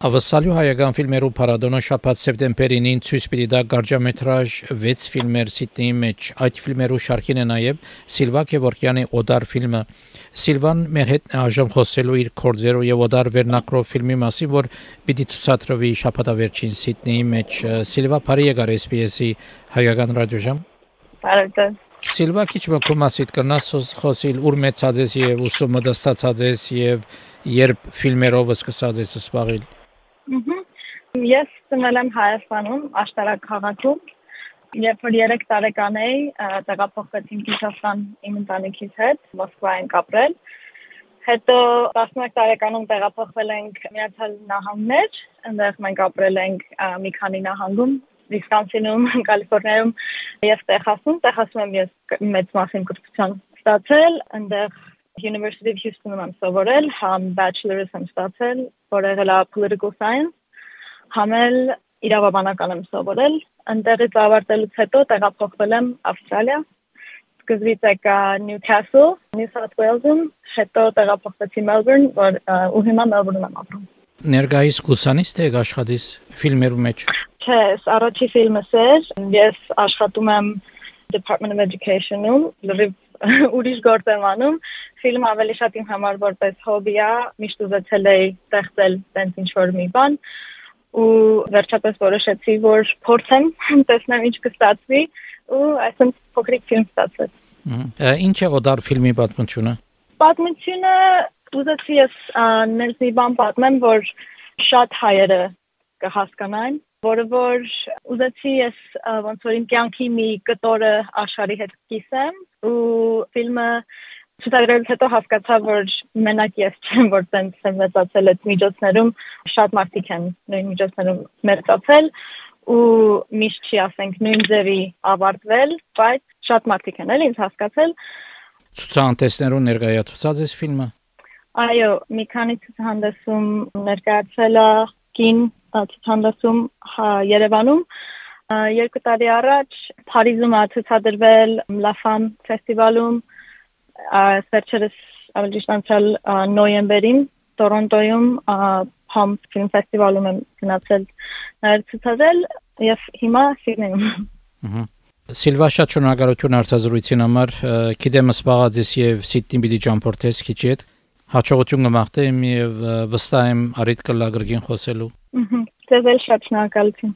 Ավասալյու հայական ֆիլմերու փառատոնը շաբաթ սեպտեմբերին ցույց պիտի տա գարճամետրաժ 6 ֆիլմեր Սիդնեի մեջ։ Այդ ֆիլմերու շարքին է նաև Սիլվա Քևորքյանի Օդար ֆիլմը։ Սիլվան մեր հետ այժմ խոսելու իր կորձերով եւ Օդար վերնակրով ֆիլմի մասին, որ պիտի ցուցադրվի շաբաթավերջին Սիդնեի մեջ։ Սիլվա Փարի եկար SPS-ի հայական ռադիոժամ։ Բարև Սիլվա քիչ մոկոմասիտ կնաս խոսիլ ուր մեծածես եւ ուսումը դստացածես եւ երբ ֆիլմերով սկսած ես սպաղիլ։ Ես ծնվել եմ Հայաստանում, Աշտարակ քաղաքում։ Երբ որ 3 տարեկան էի, տեղափոխվեցինք Ռուսաստան իմ ընտանիքից հետ, Մոսկվա ենք ապրել։ Հետո 11 տարեկանում տեղափոխվել ենք Միացյալ Նահանգներ, այնտեղ մենք ապրել ենք մի քանի նահանգում, Վիսկոնսինում, Կալիֆոռնիայում եւ Տեխասում։ Տեխասում եմ ես մեծ մասին կրթության ստացել, այնտեղ University of Houston-ում եմ սովորել, համ bachelor's եմ ստացել, որ եղել է political science, համ էլ իրավաբանական եմ սովորել։ Այնտեղից ավարտելուց հետո տեղափոխվել եմ Ավստրալիա։ Սկզբից եկա Newcastle, New South Wales-ում, հետո տեղափոխվեցի Melbourne, որ ու հիմա Melbourne-ում եմ ապրում։ Ներկայիս կուսանիստ եք աշխատիս ֆիլմերու մեջ։ Չէ, առաջի ֆիլմս էր։ Ես աշխատում եմ Department of Education-ում, լրիվ ուրիշ գործ եմ անում ֆիլմ ավելի շատ իմ համար որպես հոբի է, միշտ ուզեցել էի ստեղծել տենց ինչ որ մի բան ու վերջապես որոշեցի, որ փորձեմ, տեսնեմ ինչ կստացվի ու այսպես փոքրիկ ֆիլմ ստացվեց։ Ինչ է օդար ֆիլմի պատմությունը։ Պատմությունը ուզեցի ես նենց մի բան պատմեմ, որ շատ հայերը կհասկանան, որը որ ուզեցի ես ոնց որ իմ կյանքի մի կտորը աշխարհի հետ կիսեմ ու ֆիլմը Ցուցադրելուց հետո հասկացա, որ մենակ ես չեմ, որ տենց եմ մեծացել այդ միջոցներում, շատ մարդիկ են նույն միջոցներում մեծացել ու միշտ չի ասենք նույն ձևի ավարտվել, բայց շատ մարդիկ են էլ ինձ հասկացել։ Ցուցահանդեսներում ներկայացված է ֆիլմը։ Այո, մի քանի ցուցահանդեսում ներկայացել է կին ցուցահանդեսում հա, Երևանում երկու տարի առաջ Փարիզում է ցուցադրվել Femme ֆեստիվալում վերջերս ավելի ճիշտ անցյալ նոյեմբերին Տորոնտոյում Palm Film Festival-ում եմ գնացել նաև ցուցադրել եւ հիմա Սիդնեյում։ Ահա Սիլվա շատ շնորհակալություն արձազրույցին համար։ Գիտեմ սպաղած ես եւ Սիդնի պիտի ճամփորդես քիչ հետ։ Հաջողություն կմաղթեմ եւ վստահ եմ արիտ կլագրգին խոսելու։ Ահա։ Ձեզ էլ շատ շնորհակալություն։